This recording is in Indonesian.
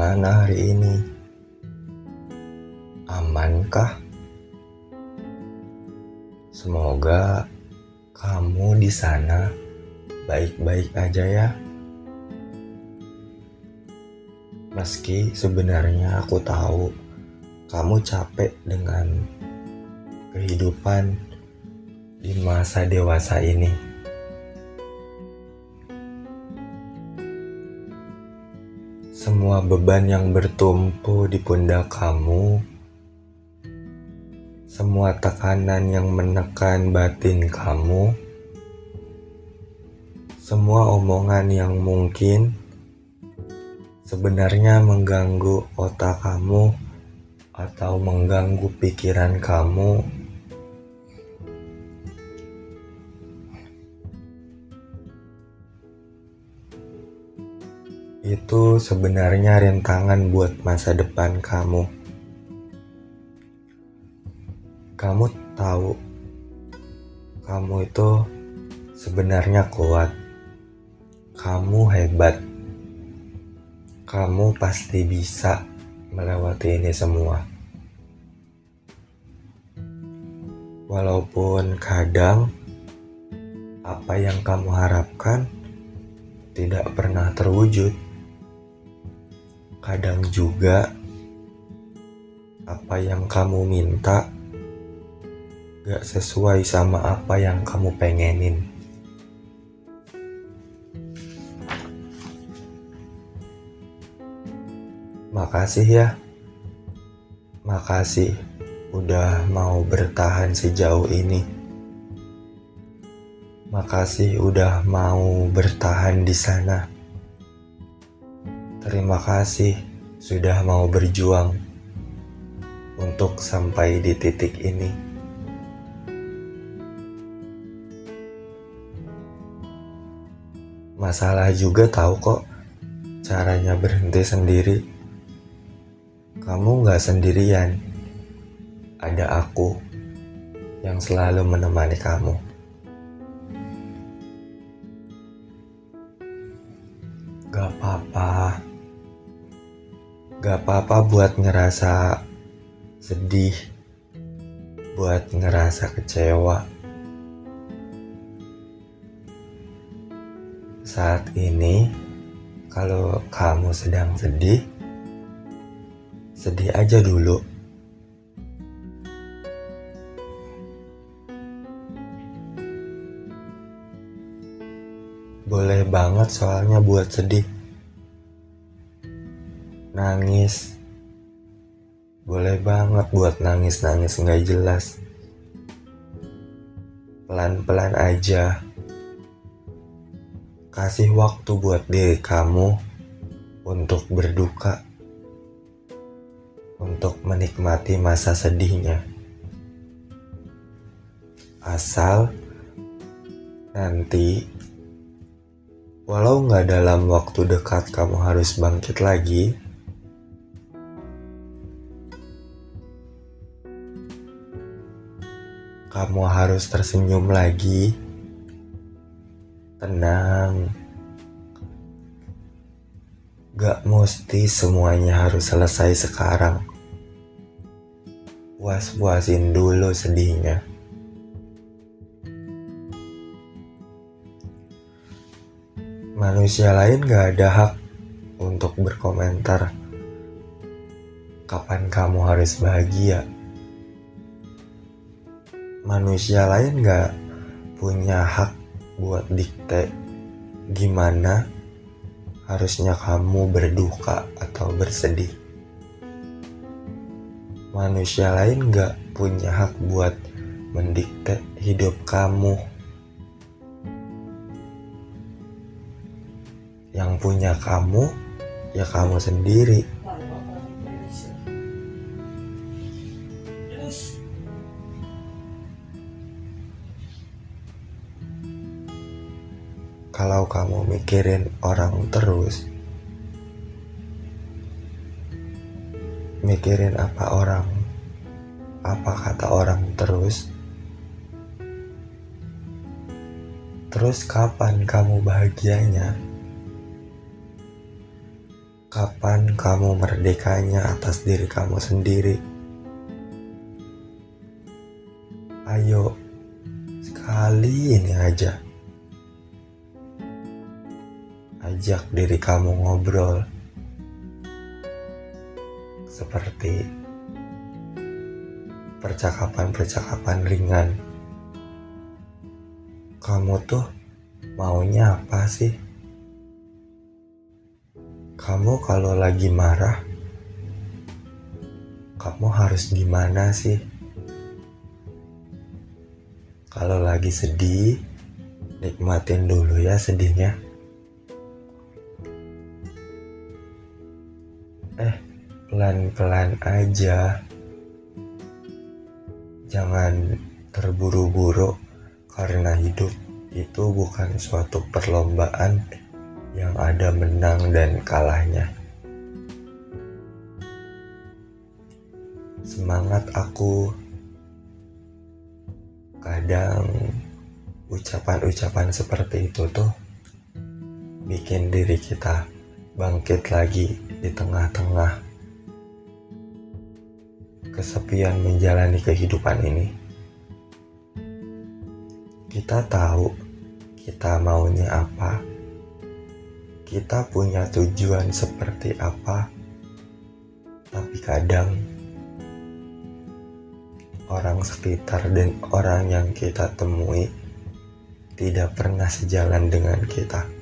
Gimana hari ini? Amankah? Semoga kamu di sana baik-baik aja ya. Meski sebenarnya aku tahu kamu capek dengan kehidupan di masa dewasa ini. Semua beban yang bertumpu di pundak kamu semua tekanan yang menekan batin kamu, semua omongan yang mungkin sebenarnya mengganggu otak kamu atau mengganggu pikiran kamu. Itu sebenarnya rintangan buat masa depan kamu. kamu tahu kamu itu sebenarnya kuat. Kamu hebat. Kamu pasti bisa melewati ini semua. Walaupun kadang apa yang kamu harapkan tidak pernah terwujud. Kadang juga apa yang kamu minta gak sesuai sama apa yang kamu pengenin. Makasih ya. Makasih udah mau bertahan sejauh ini. Makasih udah mau bertahan di sana. Terima kasih sudah mau berjuang untuk sampai di titik ini. Masalah juga tahu kok caranya berhenti sendiri. Kamu gak sendirian. Ada aku yang selalu menemani kamu. Gak apa-apa. Gak apa-apa buat ngerasa sedih. Buat ngerasa kecewa Saat ini, kalau kamu sedang sedih, sedih aja dulu. Boleh banget soalnya buat sedih. Nangis. Boleh banget buat nangis-nangis nggak jelas. Pelan-pelan aja Kasih waktu buat diri kamu untuk berduka, untuk menikmati masa sedihnya. Asal nanti, walau nggak dalam waktu dekat kamu harus bangkit lagi, kamu harus tersenyum lagi tenang. Gak mesti semuanya harus selesai sekarang. Puas-puasin dulu sedihnya. Manusia lain gak ada hak untuk berkomentar kapan kamu harus bahagia. Manusia lain gak punya hak buat dikte gimana harusnya kamu berduka atau bersedih. Manusia lain gak punya hak buat mendikte hidup kamu. Yang punya kamu, ya kamu sendiri. Kalau kamu mikirin orang terus, mikirin apa orang, apa kata orang terus, terus kapan kamu bahagianya? Kapan kamu merdekanya atas diri kamu sendiri? Ayo, sekali ini aja. Ajak diri kamu ngobrol. Seperti percakapan-percakapan ringan. Kamu tuh maunya apa sih? Kamu kalau lagi marah, kamu harus gimana sih? Kalau lagi sedih, nikmatin dulu ya sedihnya. Eh, pelan-pelan aja. Jangan terburu-buru karena hidup itu bukan suatu perlombaan yang ada menang dan kalahnya. Semangat aku kadang ucapan-ucapan seperti itu tuh bikin diri kita bangkit lagi di tengah-tengah kesepian menjalani kehidupan ini. Kita tahu kita maunya apa kita punya tujuan seperti apa, tapi kadang orang sekitar dan orang yang kita temui tidak pernah sejalan dengan kita.